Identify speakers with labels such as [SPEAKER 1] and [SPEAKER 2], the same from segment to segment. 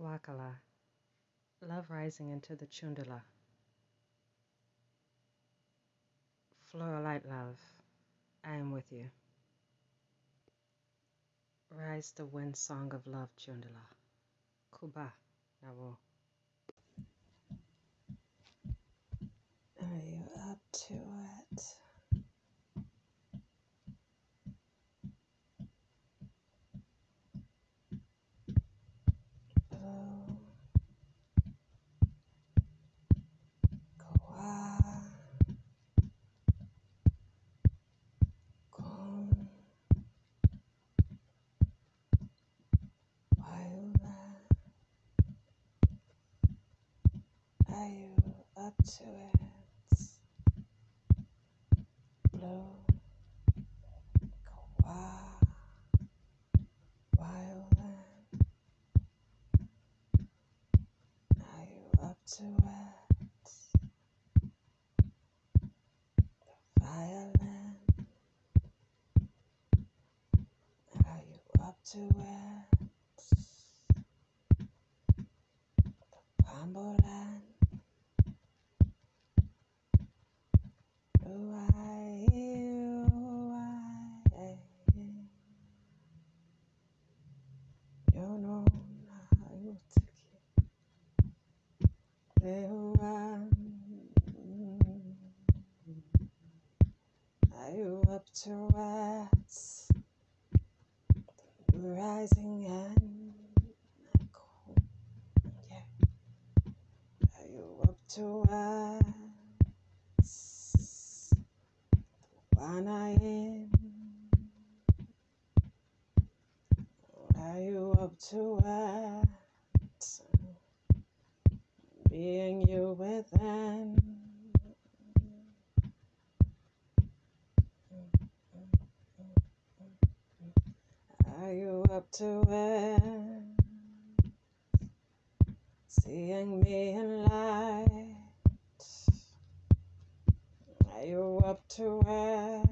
[SPEAKER 1] Wakala, love rising into the Chundala. Floral light love, I am with you. Rise the wind song of love, Chundala. Kuba, Nawo.
[SPEAKER 2] Are you up to it? Blow. Kawa. Kum. Waiula. Are you up to it? Blow. Kawa. Waiula. Are you up to it? Violin. Are you up to it? Do to it?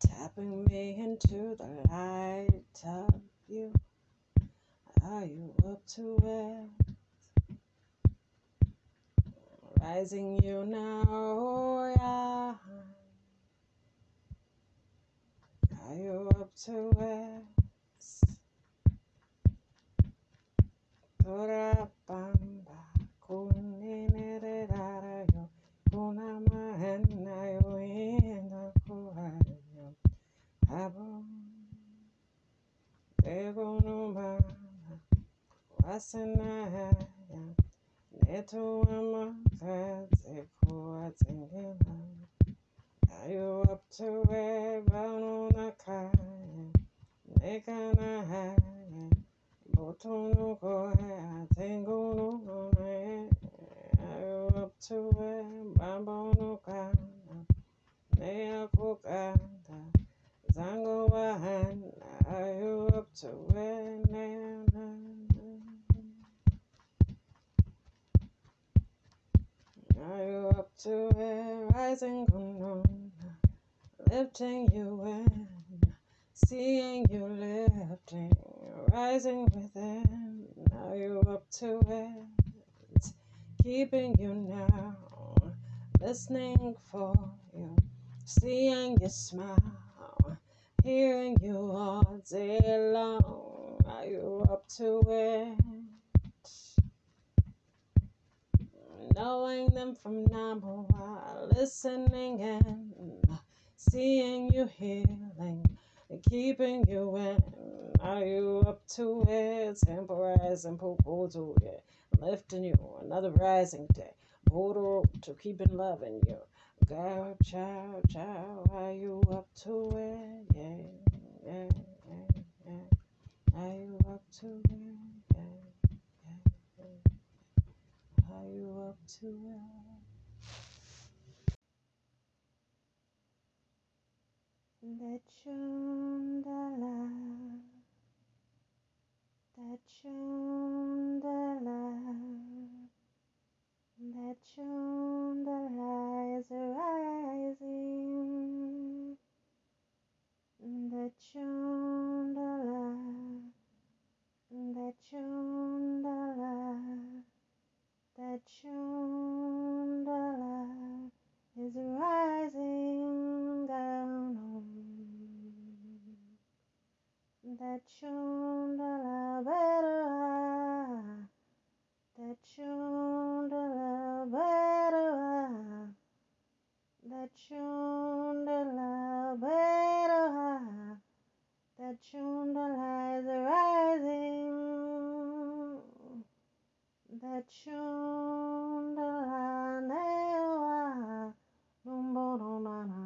[SPEAKER 2] Tapping me into the light of you. Are you up to it? Rising you now, oh yeah. Are you up to it? Wasana Keeping you now, listening for you, seeing you smile, hearing you all day long. Are you up to it? Knowing them from number one, listening and seeing you healing keeping you in. Are you up to it? Temporizing, poco to it, lifting you another rising day. Portal to keeping loving you. Girl, child, child, are you up to it? Yeah, yeah, yeah, yeah. Are you up to it? Yeah, yeah, yeah. Are you up to it? Chundala, the Chundala is rising, The Chundala, the Chundala, the Chundala is rising down that shundala bella, that shundala bella, that shundala bella, that shundala is rising, that shundala neva, numborona.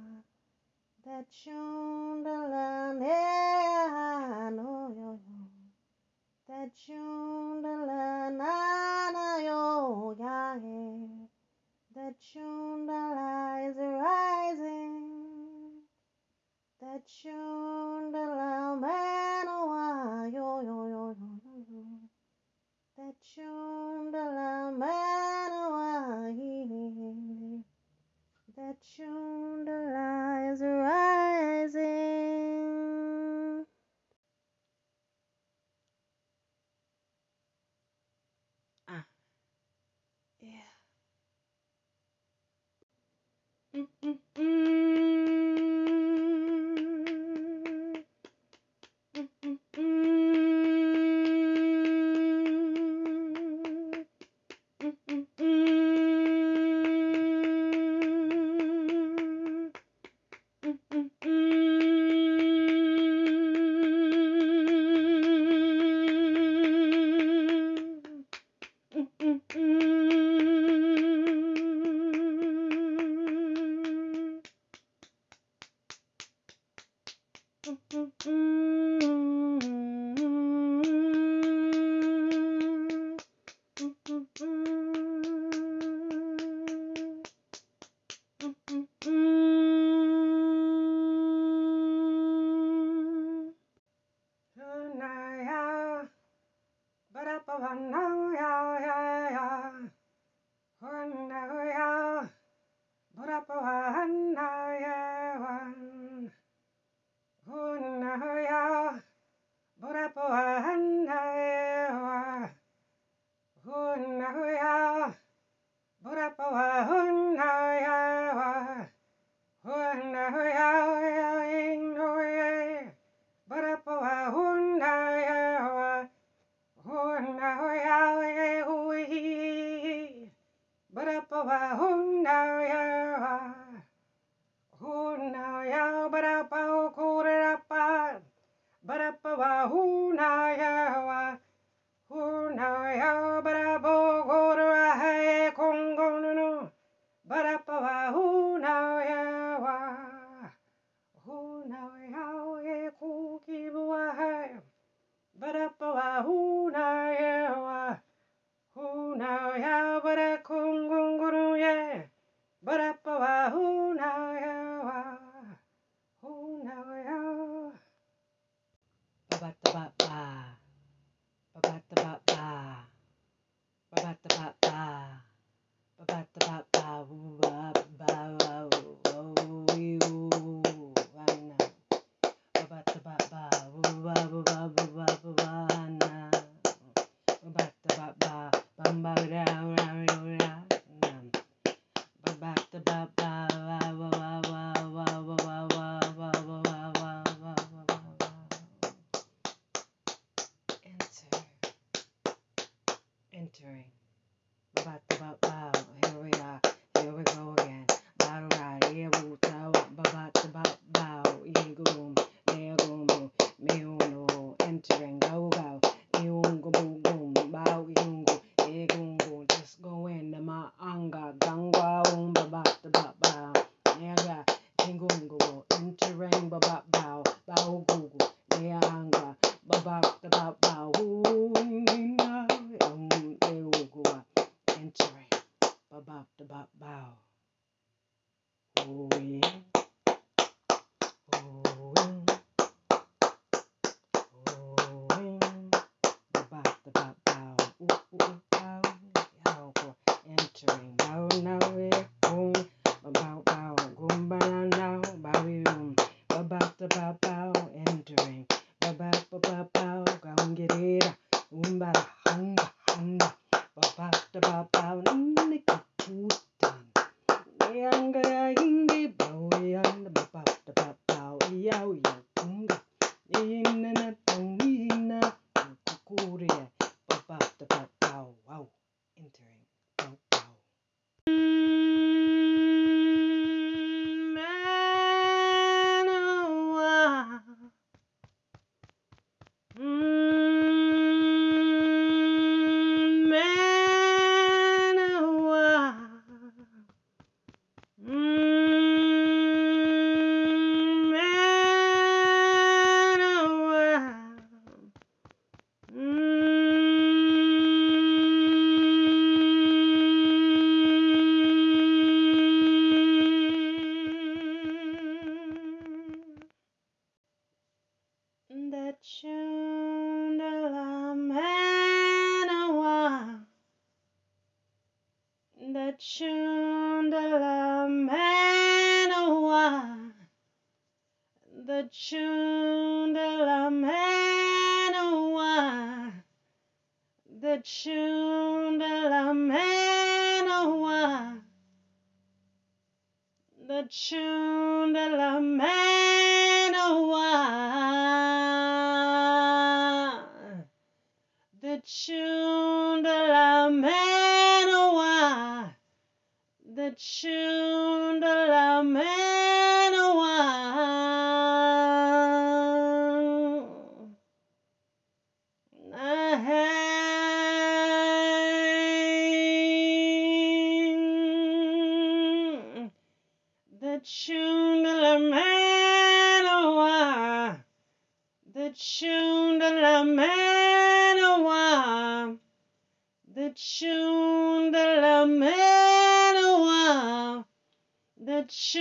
[SPEAKER 2] The chundala is rising. The chundala, manawa yo yo yo yo yo.
[SPEAKER 1] The chundala, manawa he he that shone the lies rising. manoa, oh, the tune de la manoa, the tune.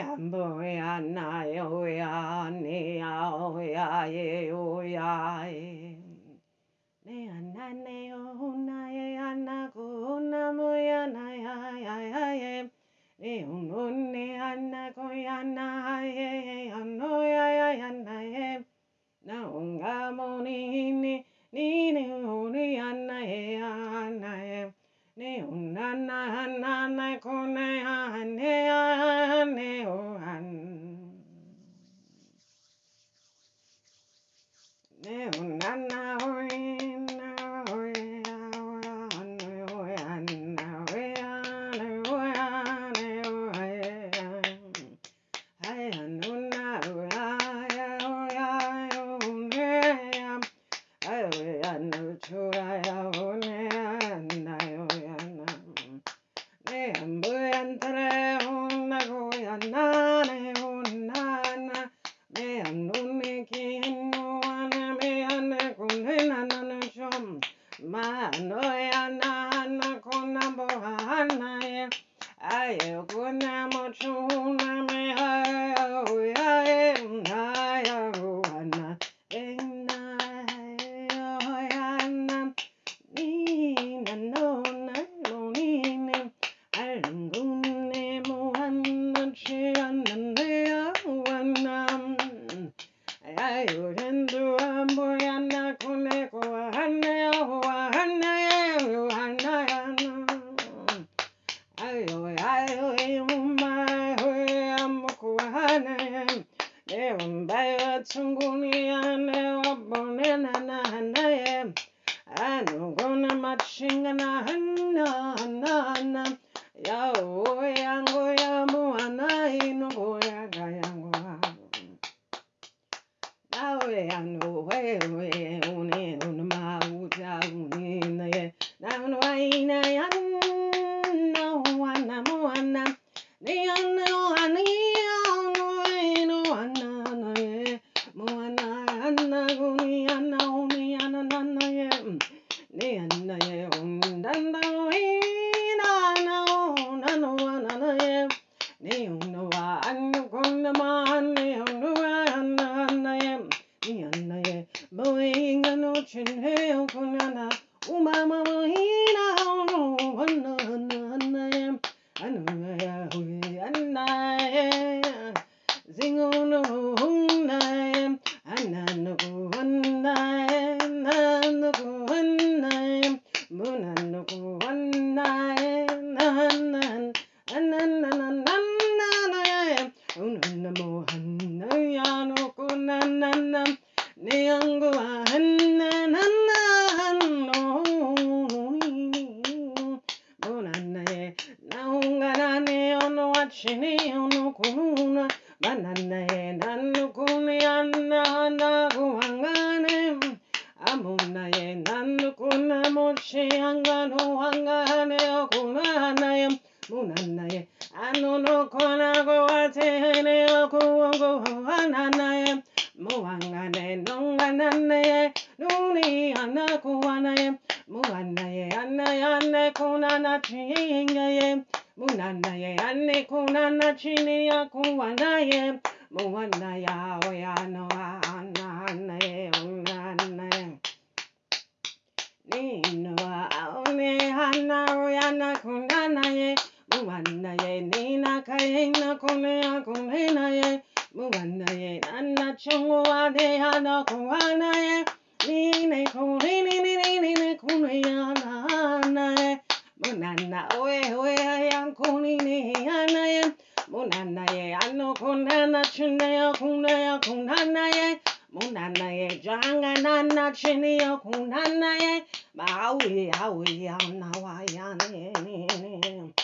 [SPEAKER 1] ambo ya na yo ya ne ya o ya ye o ya e ne ana ne o na ye ana ko na mo ya na ya ya ya ye ne o ne ana ko ya na ye ya no ya ya ya na ye na unga nga mo ni ni ni ne o ni ana ye ana ye ne o na na ha na na ko na ha ne ha ne o han. Ne o na na
[SPEAKER 2] ho naye muwana ye nana chongo ade ana kuwana ye ni ne ko ni ni ni ni ni ne ko ne na na ye munana oe oe ayan ko ni ni ne na ye munana ye ano ko nana chune ya kuna ya kunana ye munana ye janga nana chini ya kunana ye ma awi awi na wa ya ni ni. ne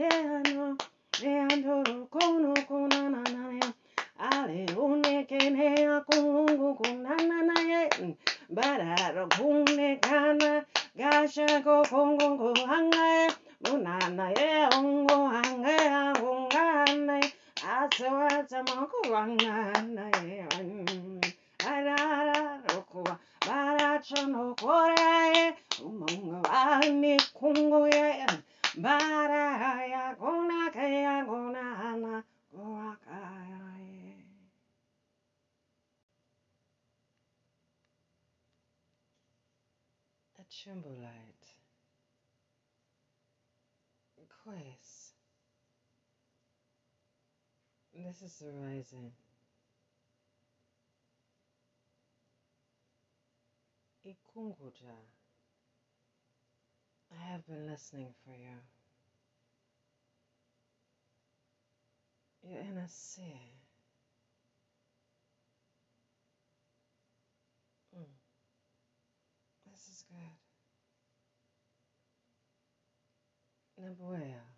[SPEAKER 2] Yeah, I know. Yeah, I know. Kono, kono, na, na. da da da da da da da is arising.
[SPEAKER 1] Ikunguja, I have been listening for you. Your inner seer. Mm. This is good. Nabuya.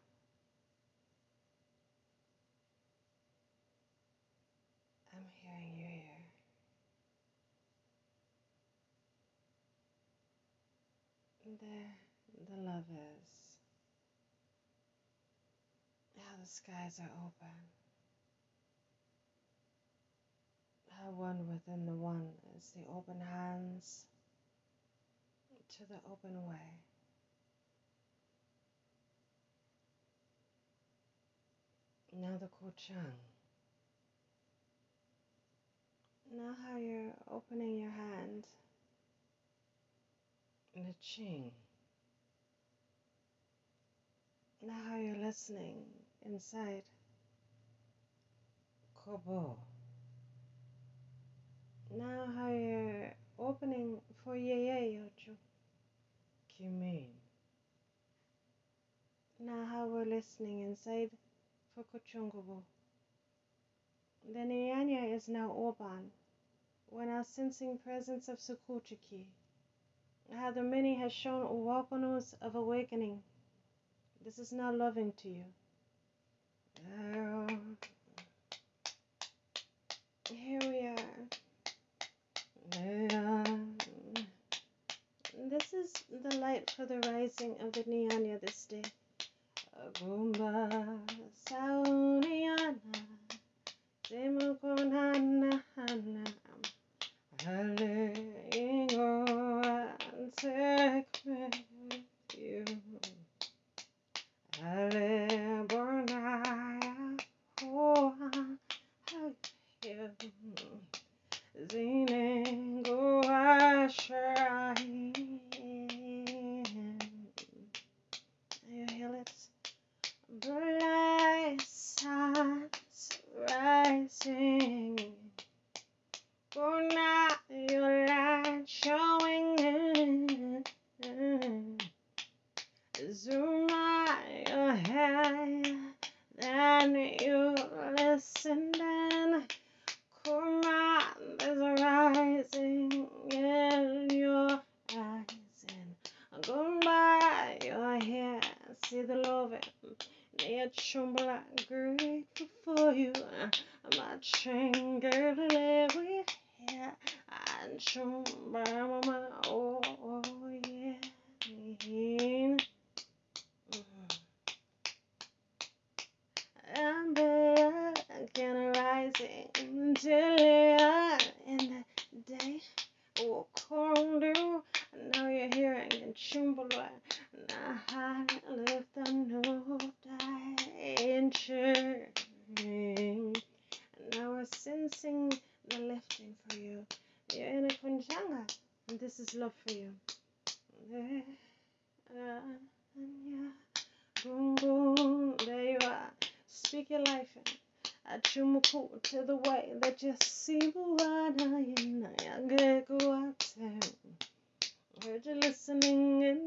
[SPEAKER 1] There, the love is. How the skies are open. How one within the one is the open hands to the open way. Now the Kuchang. Now how you're opening your hand in the Ching. Now how you're listening inside Kobo. Now how you're opening for Yeye Yochu Kimin. Now how we're listening inside for Kuchungubo. The Nyanya is now Oban. We're now sensing presence of Sukuchiki. How the many has shown awakenings of awakening. This is now loving to you. Uh, here we are. This is the light for the rising of the Nyanya this day. Agumba Sauniana Simukunana Hale Ingo and take me with you. Hale Bornaya Oh how you Ziningo Ashrain You hear it? Bright suns rising. Good night, your light showing in. Zoom out your head, then you listen and command is rising in your eyes and go by your hair. See the love near chumbla grateful for you. My chain girl we here and chumba mama oh, oh yeah. Mm. I'm back and rising until in the day. Oh, condo. Now you're I. Now we're sensing the lifting for you. You're in a kunjanga, and this is love for you. There, uh, yeah. Boom, boom, there you are. Speak your life in. Achumuku to the way that you see Buana Heard you listening and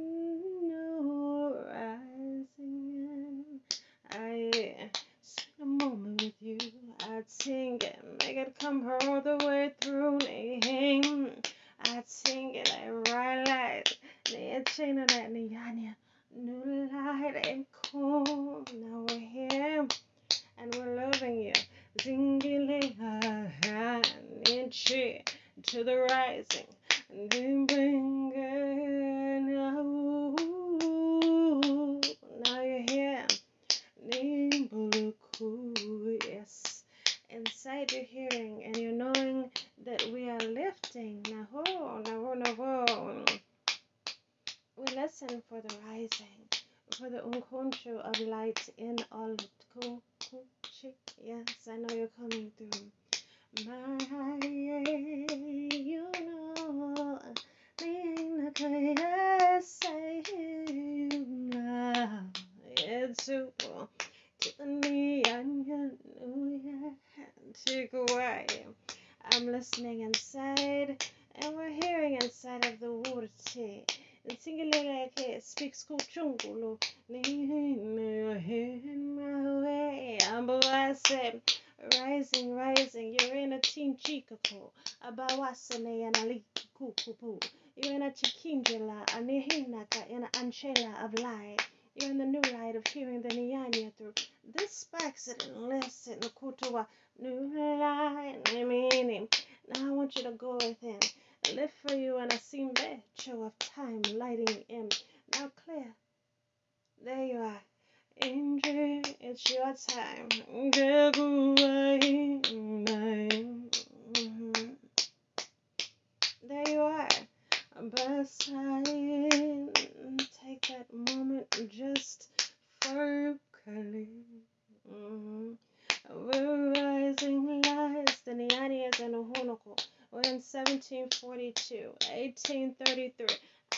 [SPEAKER 1] you rising I spend a moment with you I'd sing it, make it come all the way through I'd sing it like right light Nia china that Nianya New light and cool Now we're here and we're loving you. Zingili inchi to the rising. Now you're here. Yes. Inside you're hearing and you're knowing that we are lifting. Naho, naho, naho. We listen for the rising for the unconscious of light in all Yes, I know you're coming through. My, you know. It's super take away. I'm
[SPEAKER 2] listening inside, and we're hearing inside of the water tea. Tingaleke it speaks kuchungulu. my way. Ambawase. Rising, rising. You're in a team chikako. Abawasane and ali kukupu. You're in a chikinjala, a in an anchela of light. You're in the new light of hearing the Nyanya through. This sparks it and lifts it. Nukutua, new light, meaning. Now I want you to go within. Live for you and I see show of time lighting in. Now clear. There you are. Angel, it's your time. There you are. Beside, take that moment just focally. Mm-hmm. We're rising lights, the Nianias and Ohonoko. We're in 1742, 1833,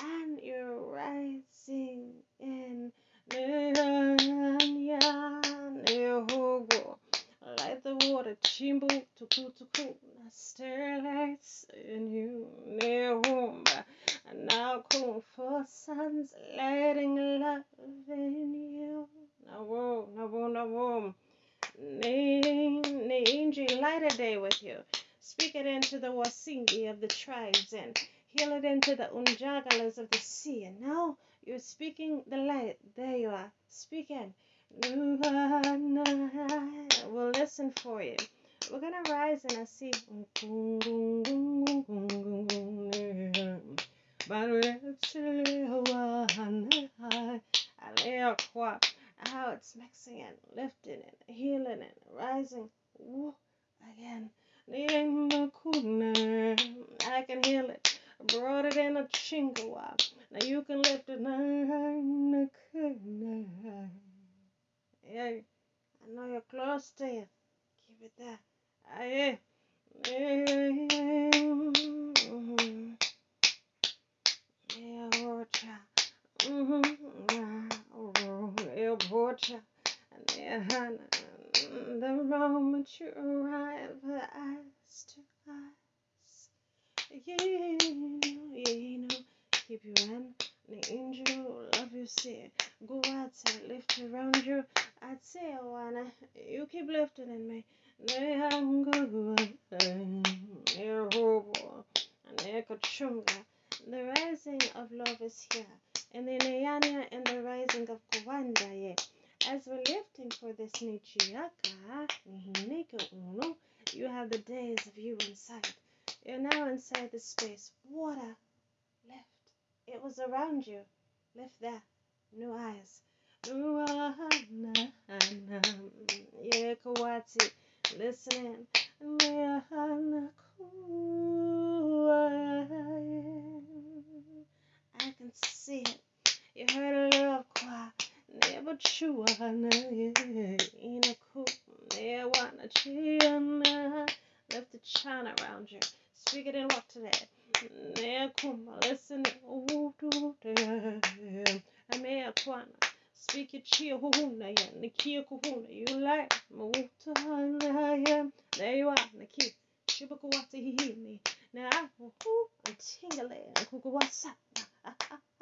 [SPEAKER 2] and you're rising in like the water, chimbu tuku tuku, starlights in you, and now cool for suns, lighting love in you. Now whoa, now whoa, now whoa. Angel, light a day with you. Speak it into the Wasingi of the tribes and heal it into the Unjagalas of the sea. And now you're speaking the light. There you are. Speaking. We'll listen for you. We're going to rise and I see. How it's mixing and lifting and healing and rising. again. I can heal it. Brought it in a chingua. Now you can lift it. Yeah, I know you're close to it. Keep it there. Yeah. Yeah, watcha. Mm-hmm. Yeah, watcha. Yeah, the moment you arrive, eyes to eyes. Yeah, yeah, you know, keep you in the angel, love you, see. Go out, say, lift around you. I'd say, I wanna, you keep lifting in me. The rising of love is here. And the Nayanya and the rising of Kuwanda, yeah. As we're lifting for this Nichiyaka, mm-hmm. Uno, you have the days of you inside. You're now inside the space. Water, lift. It was around you. Lift there. New eyes. Yeah, Kawati. Listen. I can see it. You heard a little cry. Never true, in a coop, never wanna chiana. Lift the china around you. Speak it and walk today. Nekuma, listen, ooh, do, Amea kwana. Speak your chia huhuna ya, nikia kuhuna. You like, mauta ya. There you are, Niki. Shibakuwata hihini. Now, I'm tingling. Kukuwasa.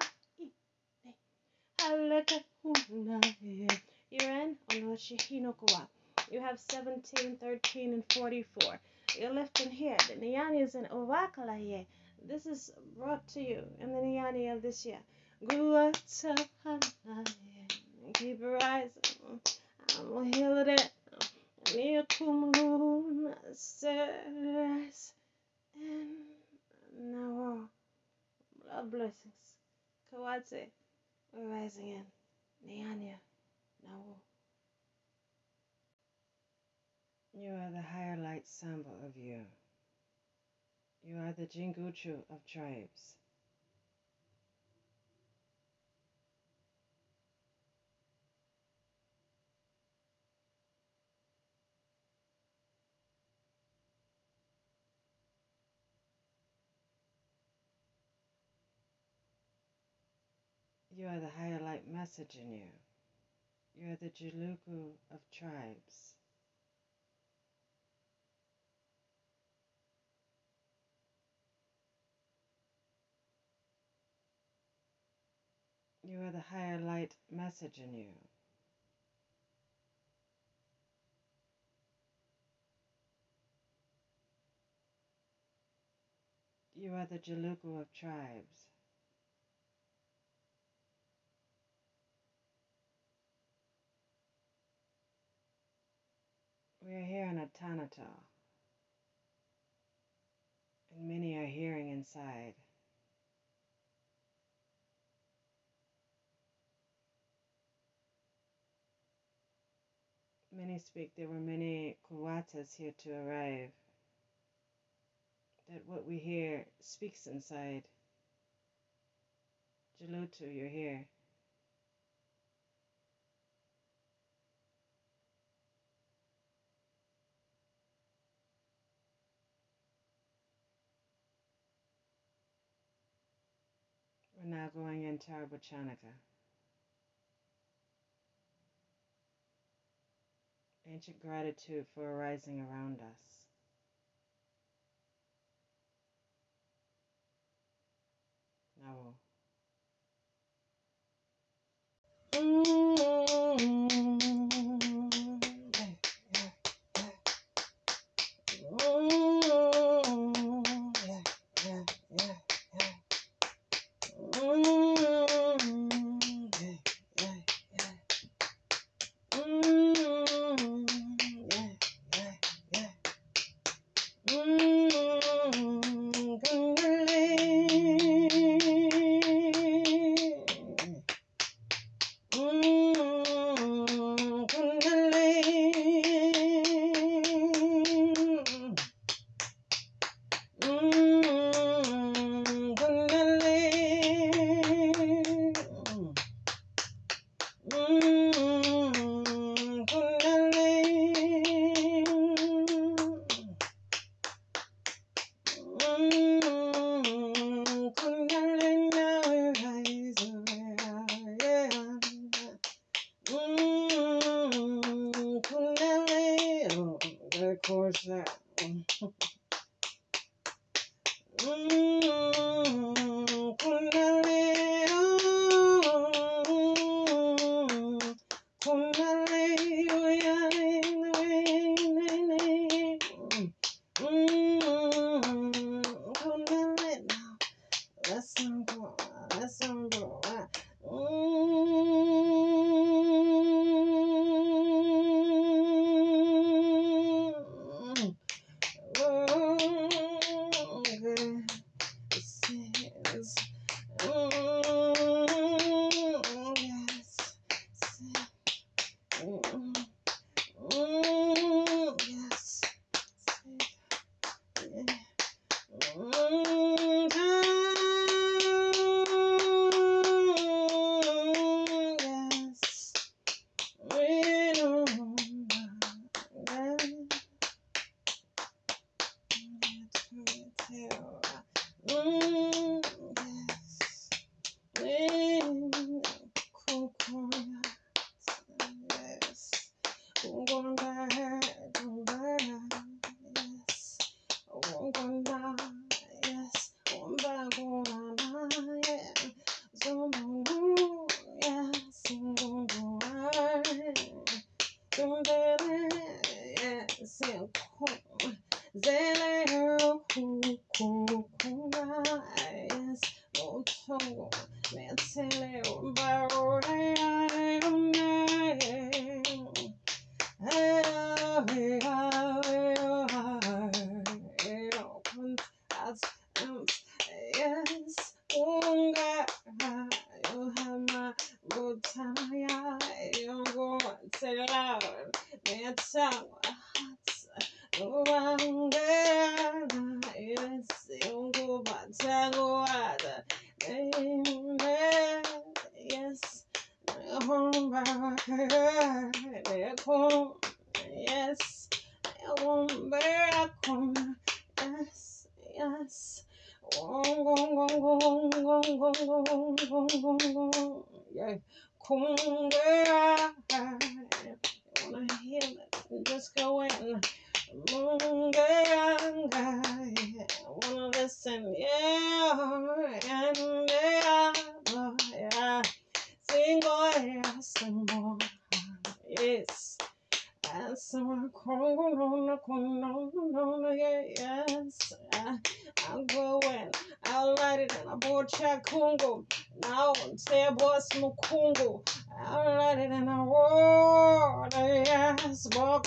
[SPEAKER 2] You're in Onoshihinokuwa. You have 17, 13, and 44. You're lifting here. The Nyani is in Owakalaye. This is brought to you in the Nyani of this year. Keep rising. I'm healing it. Niyakumuna says and now blessings. Rising in. Nyanya. Nawo. You are the higher light samba of you. You are the Jinguchu of tribes. You are the higher light message in you. You are the Jiluku of tribes.
[SPEAKER 1] You are the higher light message in you. You are the Jaluku of tribes. We are here in a and many are hearing inside. Many speak there were many Kuwatas here to arrive. That what we hear speaks inside. Jalutu, you're here. Now going into our Botanica. Ancient gratitude for arising around us. Now,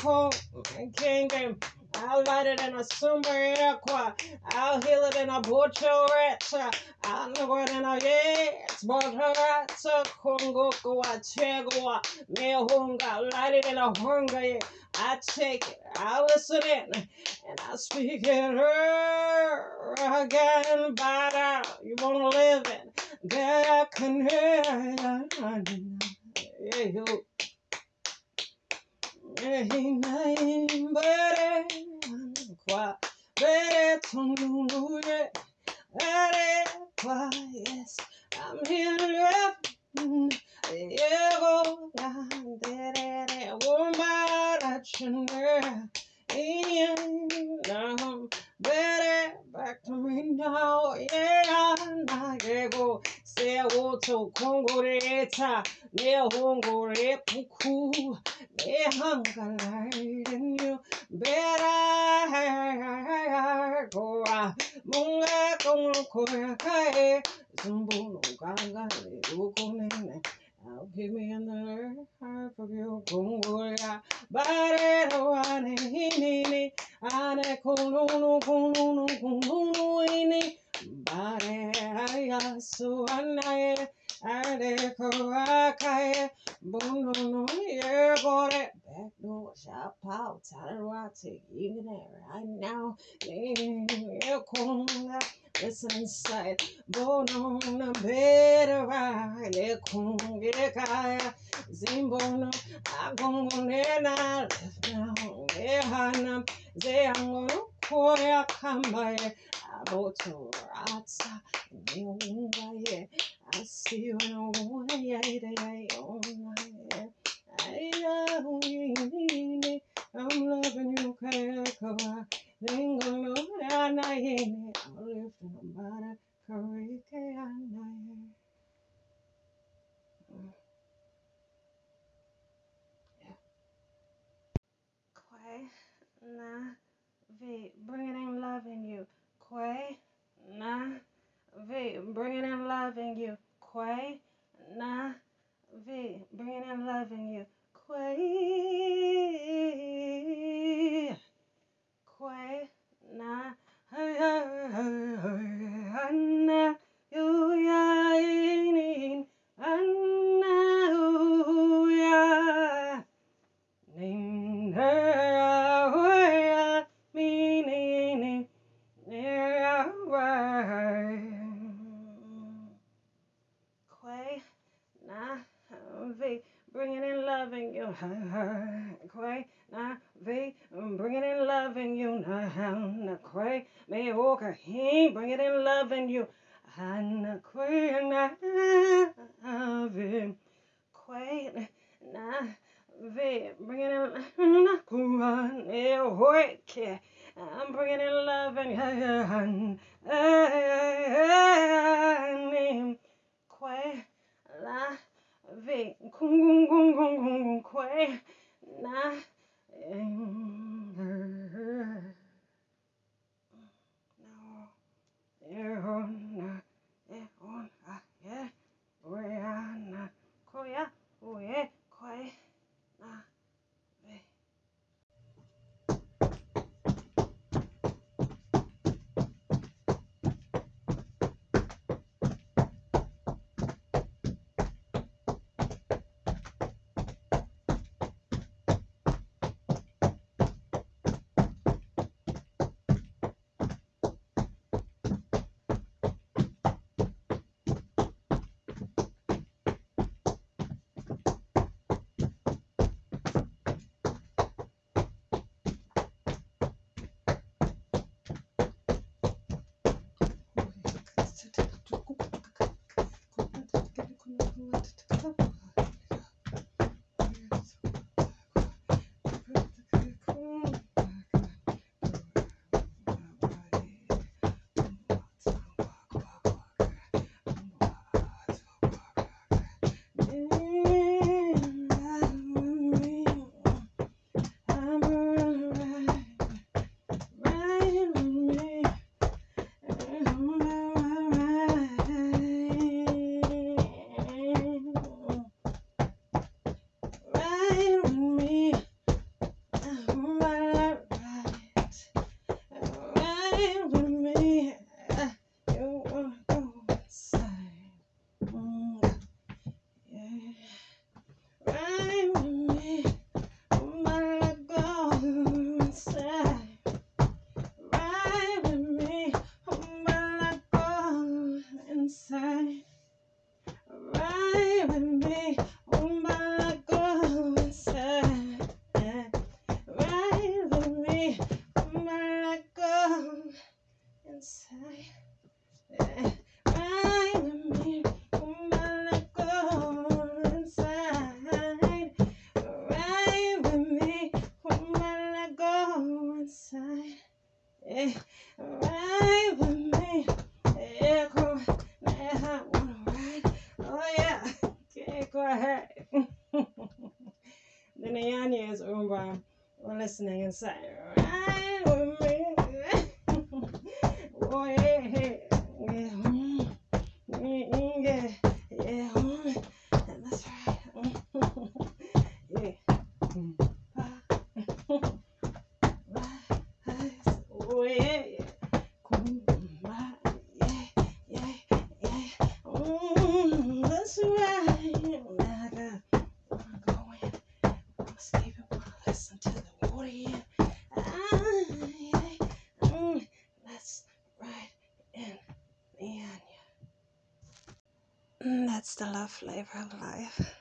[SPEAKER 2] Boko, King. I'll light it in a sumber aqua. I'll heal it in a butcher retcha. I'll know it in a yes. Butter retcha. Congo, go a chegua. Me hunga. Light it in a hunger. I take it. I listen in. And I speak it again. But you want to live in. That can hear. Yeah, you. Ain't but kwa bere tununure are kwa I'm here left to me now se woto kongoreta ne hongore puku ne hangalarin you better go munga kong koya kae ganga ukunene I'll give me another heart for you, Gongoya. Bare wane hinini, ane kununu kununu kununu ayasu anaye, ane kawakaye, bununu ye bore. Talarati, even there, right now. Ye kunga, listen inside. Bono na bere le kunge kaya zimbono agongo nena lefna ehana ze angono koya kamaye aboto atsa nyunga ye asi ono ya ide ya I'm loving you kaya kawa Lingono ana yene I'm lifting a bara karike ye Quay, na, V, bringing in love in you. Quay, na, V, bringing in love in you. Quay, na, V, bringing in love in you. Quay, Quay, na, you ya in, Mm-hmm. Listening That's the love flavor of life.